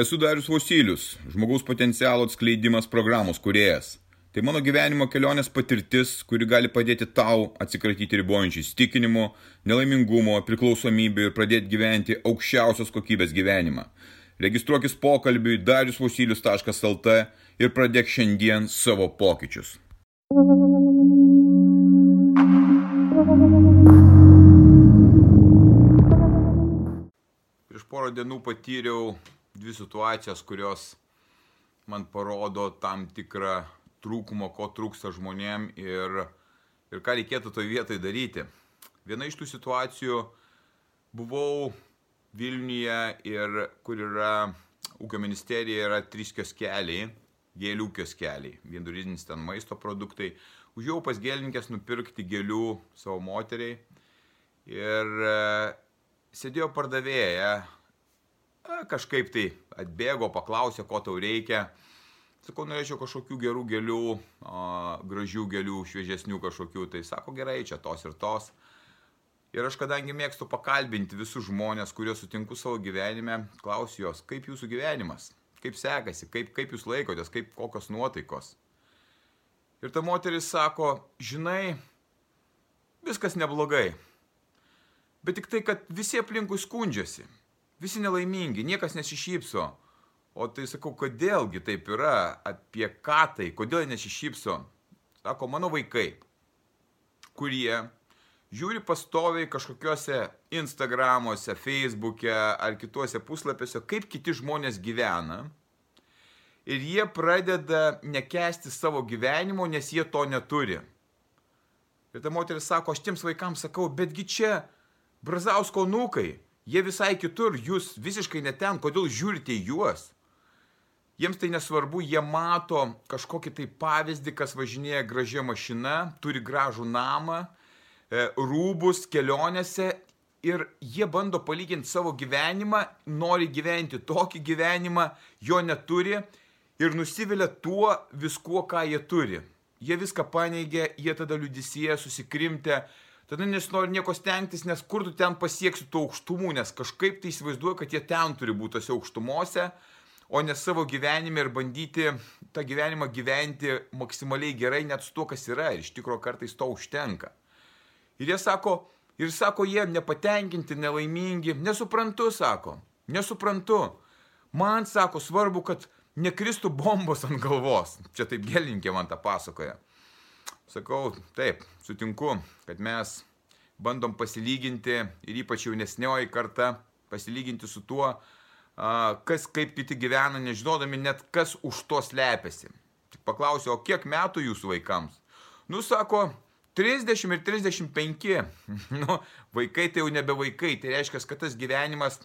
Esu Darius Vosilius, žmogaus potencialo atskleidimas programos kuriejas. Tai mano gyvenimo kelionės patirtis, kuri gali padėti tau atsikratyti ribojančių įstikinimų, nelaimingumo, priklausomybių ir pradėti gyventi aukščiausios kokybės gyvenimą. Registruokis pokalbiui dariusvosilius.lt ir pradėk šiandien savo pokyčius. Prieš porą dienų patyriau dvi situacijas, kurios man parodo tam tikrą trūkumą, ko trūksta žmonėm ir, ir ką reikėtų toje vietoje daryti. Viena iš tų situacijų buvau Vilniuje ir kur yra ūkio ministerija, yra trys kioskelį, gėlių kioskelį, viendurinis ten maisto produktai. Užėjau pas gėlininkės nupirkti gėlių savo moteriai ir sėdėjo pardavėja, kažkaip tai atbėgo, paklausė, ko tau reikia. Sakau, norėčiau kažkokių gerų gėlių, o, gražių gėlių, šviežesnių kažkokių. Tai sako, gerai, čia tos ir tos. Ir aš kadangi mėgstu pakalbinti visus žmonės, kuriuos sutinku savo gyvenime, klausiu jos, kaip jūsų gyvenimas, kaip sekasi, kaip, kaip jūs laikotės, kaip kokios nuotaikos. Ir ta moteris sako, žinai, viskas neblogai, Bet tik tai, kad visi aplinkui skundžiasi, visi nelaimingi, niekas nesišypso. O tai sakau, kodėlgi taip yra, apie ką tai, kodėl nesišypso. Sako, mano vaikai, kurie žiūri pastoviai kažkokiuose Instagramuose, Facebook'e ar kituose puslapiuose, kaip kiti žmonės gyvena. Ir jie pradeda nekesti savo gyvenimo, nes jie to neturi. Ir ta moteris sako, aš tiems vaikams sakau, betgi čia Brazausko nukai, jie visai kitur, jūs visiškai neten, kodėl žiūrite juos? Jiems tai nesvarbu, jie mato kažkokį tai pavyzdį, kas važinėja gražia mašina, turi gražų namą, e, rūbus kelionėse ir jie bando palyginti savo gyvenimą, nori gyventi tokį gyvenimą, jo neturi ir nusivilia tuo viskuo, ką jie turi. Jie viską paneigia, jie tada liudisyje, susikrimtę, tada nesinori nieko stengtis, nes kur tu ten pasieksi tų aukštumų, nes kažkaip tai įsivaizduoju, kad jie ten turi būti tose aukštumose, o ne savo gyvenime ir bandyti tą gyvenimą gyventi maksimaliai gerai net su tuo, kas yra. Ir iš tikrųjų kartais to užtenka. Ir jie sako, ir sako, jie nepatenkinti, nelaimingi, nesuprantu, sako, nesuprantu. Man sako, svarbu, kad nekristų bombos ant galvos. Čia taip gelinkė man tą pasakoja. Sakau, taip, sutinku, kad mes bandom pasilyginti ir ypač jaunesnioji karta pasilyginti su tuo, kas kaip kiti gyvena, nežinodami net kas už to slepiasi. Tik paklausiu, o kiek metų jūsų vaikams? Nu, sako, 30 ir 35. nu, vaikai tai jau nebe vaikai, tai reiškia, kad tas gyvenimas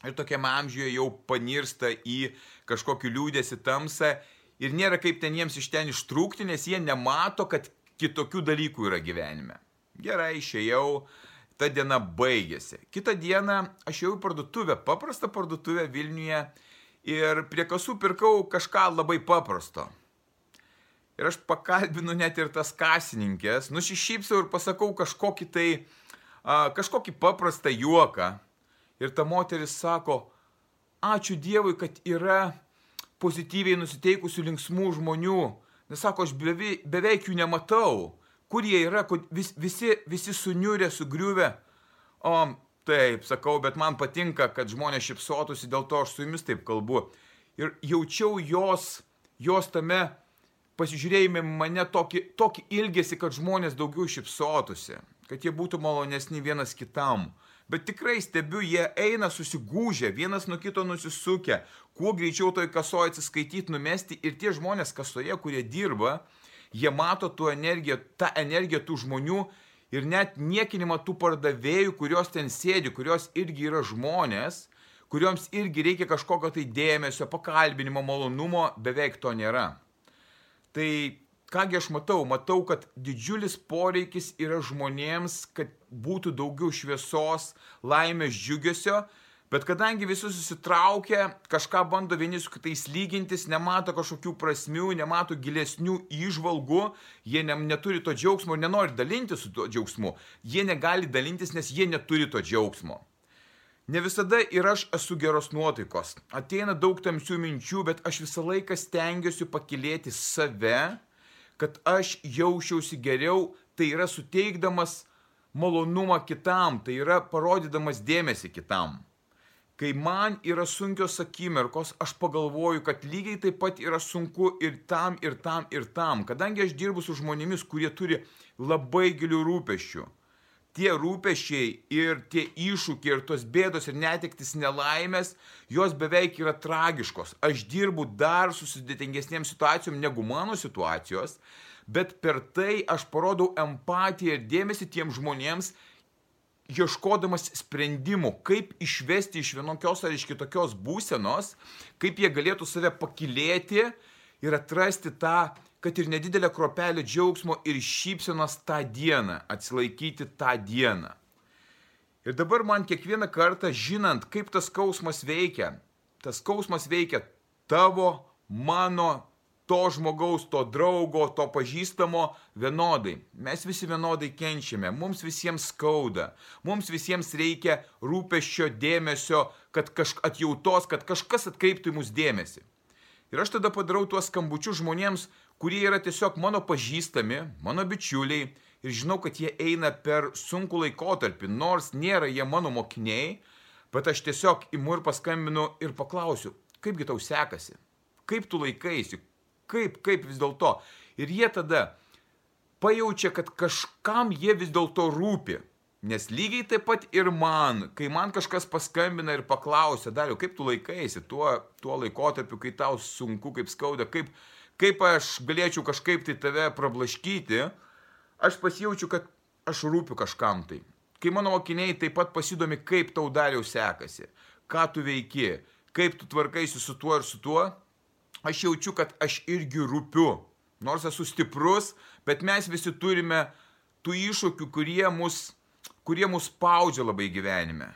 ir tokiam amžiuje jau panirsta į kažkokį liūdėsi tamsą ir nėra kaip ten jiems iš ten ištrūkti, nes jie nemato, kad kitokių dalykų yra gyvenime. Gerai, išėjau, ta diena baigėsi. Kitą dieną aš jau į parduotuvę, paprastą parduotuvę Vilniuje ir prie kasų pirkau kažką labai paprasto. Ir aš pakalbinu net ir tas kasininkės, nusišypsau ir pasakau kažkokį tai, a, kažkokį paprastą juoką. Ir ta moteris sako, ačiū Dievui, kad yra pozityviai nusiteikusių linksmų žmonių. Nes sako, aš beveik, beveik jų nematau. Kur jie yra, vis, visi, visi suniurė, sugriuvę. O taip, sakau, bet man patinka, kad žmonės šipsotųsi, dėl to aš su jumis taip kalbu. Ir jaučiau jos, jos tame pasižiūrėjime mane tokį, tokį ilgesį, kad žmonės daugiau šipsotųsi, kad jie būtų malonesni vienas kitam. Bet tikrai stebiu, jie eina susigūžę, vienas nuo kito nusisukę, kuo greičiau toj kasoje atsiskaityti, numesti ir tie žmonės kasoje, kurie dirba, jie mato tų energiją, tą energiją tų žmonių ir net niekinimą tų pardavėjų, kurios ten sėdi, kurios irgi yra žmonės, kurioms irgi reikia kažkokio tai dėmesio, pakalbinimo, malonumo, beveik to nėra. Tai kągi aš matau? Matau, kad didžiulis poreikis yra žmonėms, kad būtų daugiau šviesos, laimės, džiugesio, bet kadangi visi susitraukia, kažką bando vieni su kitais lygintis, nemato kažkokių prasmių, nemato gilesnių įžvalgų, jie ne, neturi to džiaugsmo ir nenori dalintis su tuo džiaugsmu, jie negali dalintis, nes jie neturi to džiaugsmo. Ne visada ir aš esu geros nuotaikos. Ateina daug tamsių minčių, bet aš visą laiką stengiuosi pakilėti save, kad aš jausčiausi geriau, tai yra suteikdamas malonumą kitam, tai yra parodydamas dėmesį kitam. Kai man yra sunkios akimirkos, aš pagalvoju, kad lygiai taip pat yra sunku ir tam, ir tam, ir tam, kadangi aš dirbu su žmonėmis, kurie turi labai gilių rūpeščių. Tie rūpešiai ir tie iššūkiai ir tos bėdos ir netiktis nelaimės, jos beveik yra tragiškos. Aš dirbu dar su sudėtingesnėm situacijom negu mano situacijos, bet per tai aš parodau empatiją ir dėmesį tiem žmonėms, ieškodamas sprendimų, kaip išvesti iš vienokios ar iš kitokios būsenos, kaip jie galėtų save pakilėti ir atrasti tą, kad ir nedidelę kropelę džiaugsmo ir šypsenos tą dieną, atsilaikyti tą dieną. Ir dabar man kiekvieną kartą, žinant, kaip tas skausmas veikia, tas skausmas veikia tavo, mano, to žmogaus, to draugo, to pažįstamo vienodai. Mes visi vienodai kenčiame, mums visiems skauda, mums visiems reikia rūpeščio, dėmesio, kad kažk atjautos, kad kažkas atkreiptų į mus dėmesį. Ir aš tada padarau tuos skambučius žmonėms, kurie yra tiesiog mano pažįstami, mano bičiuliai ir žinau, kad jie eina per sunkų laikotarpį, nors nėra jie mano mokiniai, bet aš tiesiog imu ir paskambinu ir paklausiu, kaipgi tau sekasi, kaip tu laikaisi, kaip, kaip vis dėlto. Ir jie tada pajaučia, kad kažkam jie vis dėlto rūpi. Nes lygiai taip pat ir man, kai man kažkas paskambina ir paklausia, dariu, kaip tu laikaisi tuo, tuo laikotarpiu, kai tau sunku, kaip skauda, kaip, kaip aš galėčiau kažkaip tai tave prablaškyti, aš pasijaučiu, kad aš rūpiu kažkam tai. Kai mano mokiniai taip pat pasidomi, kaip tau dariau sekasi, ką tu veiki, kaip tu tvarkaisi su tuo ir su tuo, aš jaučiu, kad aš irgi rūpiu. Nors esu stiprus, bet mes visi turime tų iššūkių, kurie mus, kurie mus spaudžia labai gyvenime.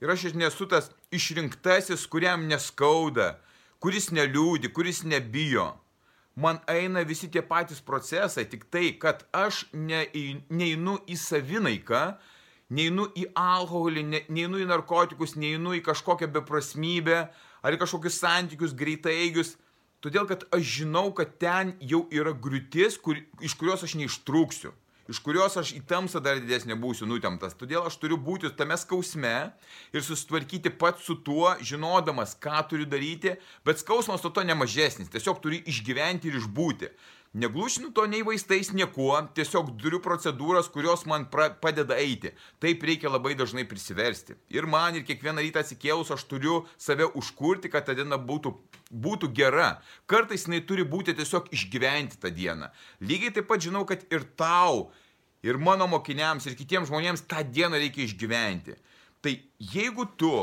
Ir aš nesu tas išrinktasis, kuriam neskauda, kuris neliūdi, kuris nebijo. Man eina visi tie patys procesai, tik tai, kad aš ne, neinu į savinaiką, neinu į alkoholį, ne, neinu į narkotikus, neinu į kažkokią beprasmybę ar į kažkokius santykius greitaigius. Todėl, kad aš žinau, kad ten jau yra griūtis, kur, iš kurios aš neištrūksiu, iš kurios aš į tamsą dar didesnė būsiu nutemtas. Todėl aš turiu būti tame skausme ir susitvarkyti pats su tuo, žinodamas, ką turiu daryti, bet skausmas to to nemažesnis, tiesiog turi išgyventi ir išbūti. Neglušinu to nei vaistais, niekuo, tiesiog turiu procedūras, kurios man pra, padeda eiti. Taip reikia labai dažnai prisiversti. Ir man ir kiekvieną rytą atsikėlus aš turiu save užkurti, kad ta diena būtų, būtų gera. Kartais jinai turi būti tiesiog išgyventi tą dieną. Lygiai taip pat žinau, kad ir tau, ir mano mokiniams, ir kitiems žmonėms tą dieną reikia išgyventi. Tai jeigu tu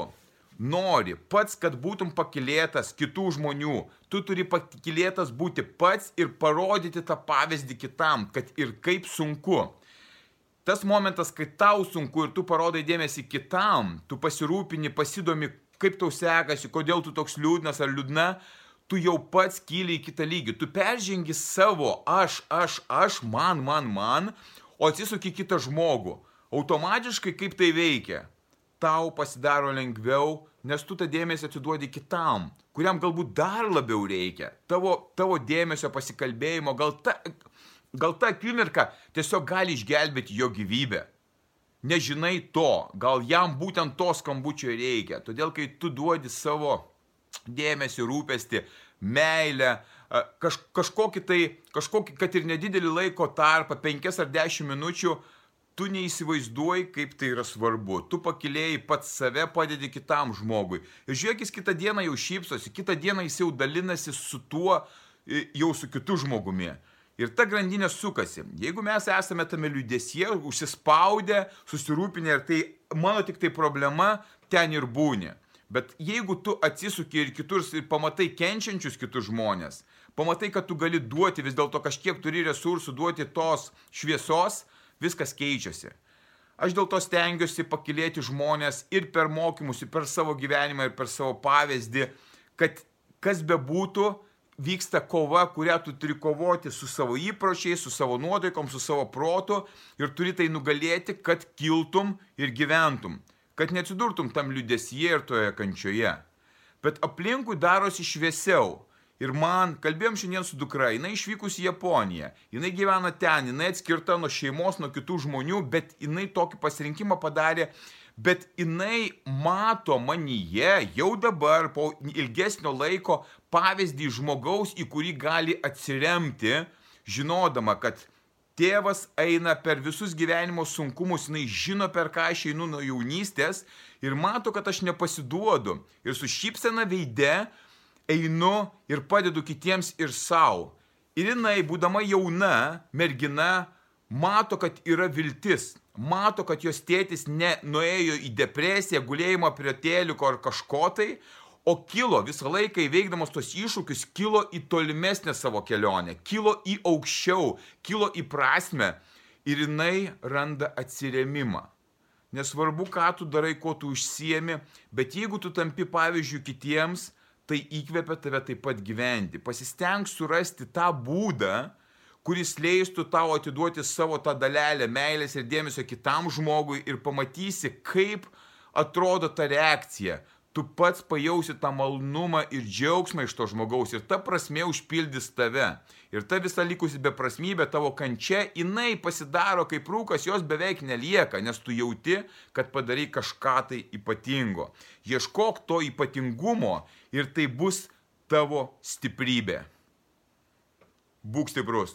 nori pats, kad būtum pakilėtas kitų žmonių, tu turi pakilėtas būti pats ir parodyti tą pavyzdį kitam, kad ir kaip sunku. Tas momentas, kai tau sunku ir tu parodai dėmesį kitam, tu pasirūpini, pasidomi, kaip tau sekasi, kodėl tu toks liūdnas ar liūdna, tu jau pats kyli į kitą lygį. Tu peržengi savo aš, aš, aš, man, man, man, o atsisuki kitą žmogų. Automatiškai kaip tai veikia? Tau pasidaro lengviau, nes tu tą dėmesį atiduodi kitam, kuriam galbūt dar labiau reikia. Tavo, tavo dėmesio pasikalbėjimo, gal ta, gal ta akimirka tiesiog gali išgelbėti jo gyvybę. Nežinai to, gal jam būtent to skambučio reikia. Todėl, kai tu duodi savo dėmesį, rūpestį, meilę, kaž, kažkokį tai, kažkokį, kad ir nedidelį laiko tarpą, penkias ar dešimt minučių, tu neįsivaizduoji, kaip tai yra svarbu. Tu pakilėjai pats save, padedi kitam žmogui. Ir žiūrėk, jis kitą dieną jau šypsosi, kitą dieną jis jau dalinasi su tuo, jau su kitu žmogumi. Ir ta grandinė sukasi. Jeigu mes esame tame liūdėsie, užsispaudę, susirūpinę ir tai mano tik tai problema, ten ir būni. Bet jeigu tu atsisuki ir kitur ir pamatai kenčiančius kitus žmonės, pamatai, kad tu gali duoti vis dėlto kažkiek turi resursų duoti tos šviesos, viskas keičiasi. Aš dėl to stengiuosi pakilėti žmonės ir per mokymus, ir per savo gyvenimą, ir per savo pavyzdį, kad kas bebūtų, vyksta kova, kurią tu turi kovoti su savo įpročiais, su savo nuotaikom, su savo protu ir turi tai nugalėti, kad kiltum ir gyventum. kad neatsidurtum tam liudesyje ir toje kančioje. Bet aplinkui darosi šviesiau. Ir man, kalbėjom šiandien su dukra, jinai išvykus į Japoniją, jinai gyvena ten, jinai atskirta nuo šeimos, nuo kitų žmonių, bet jinai tokį pasirinkimą padarė, bet jinai mato manyje jau dabar, po ilgesnio laiko, pavyzdį žmogaus, į kurį gali atsiremti, žinodama, kad tėvas eina per visus gyvenimo sunkumus, jinai žino, per ką aš einu nuo jaunystės ir mato, kad aš nepasiduodu. Ir su šypsena veide einu ir padedu kitiems ir savo. Ir jinai, būdama jauna mergina, mato, kad yra viltis. Mato, kad jos tėtis ne nuėjo į depresiją, gulėjimą prie tėliuko ar kažko tai, o kilo visą laiką įveikdamas tos iššūkius, kilo į tolimesnę savo kelionę, kilo į aukščiau, kilo į prasme ir jinai randa atsiremimą. Nesvarbu, ką tu darai, ko tu užsiemi, bet jeigu tu tampi pavyzdžių kitiems, tai įkvepia tave taip pat gyventi. Pasisteng surasti tą būdą, kuris leistų tau atiduoti savo tą dalelę meilės ir dėmesio kitam žmogui ir pamatysi, kaip atrodo ta reakcija tu pats pajausi tą malnumą ir džiaugsmą iš to žmogaus ir ta prasme užpildys tave. Ir ta visa likusi beprasmybė, tavo kančia, jinai pasidaro kaip rūkas, jos beveik nelieka, nes tu jauti, kad padarai kažką tai ypatingo. Ieškok to ypatingumo ir tai bus tavo stiprybė. Būk stiprus.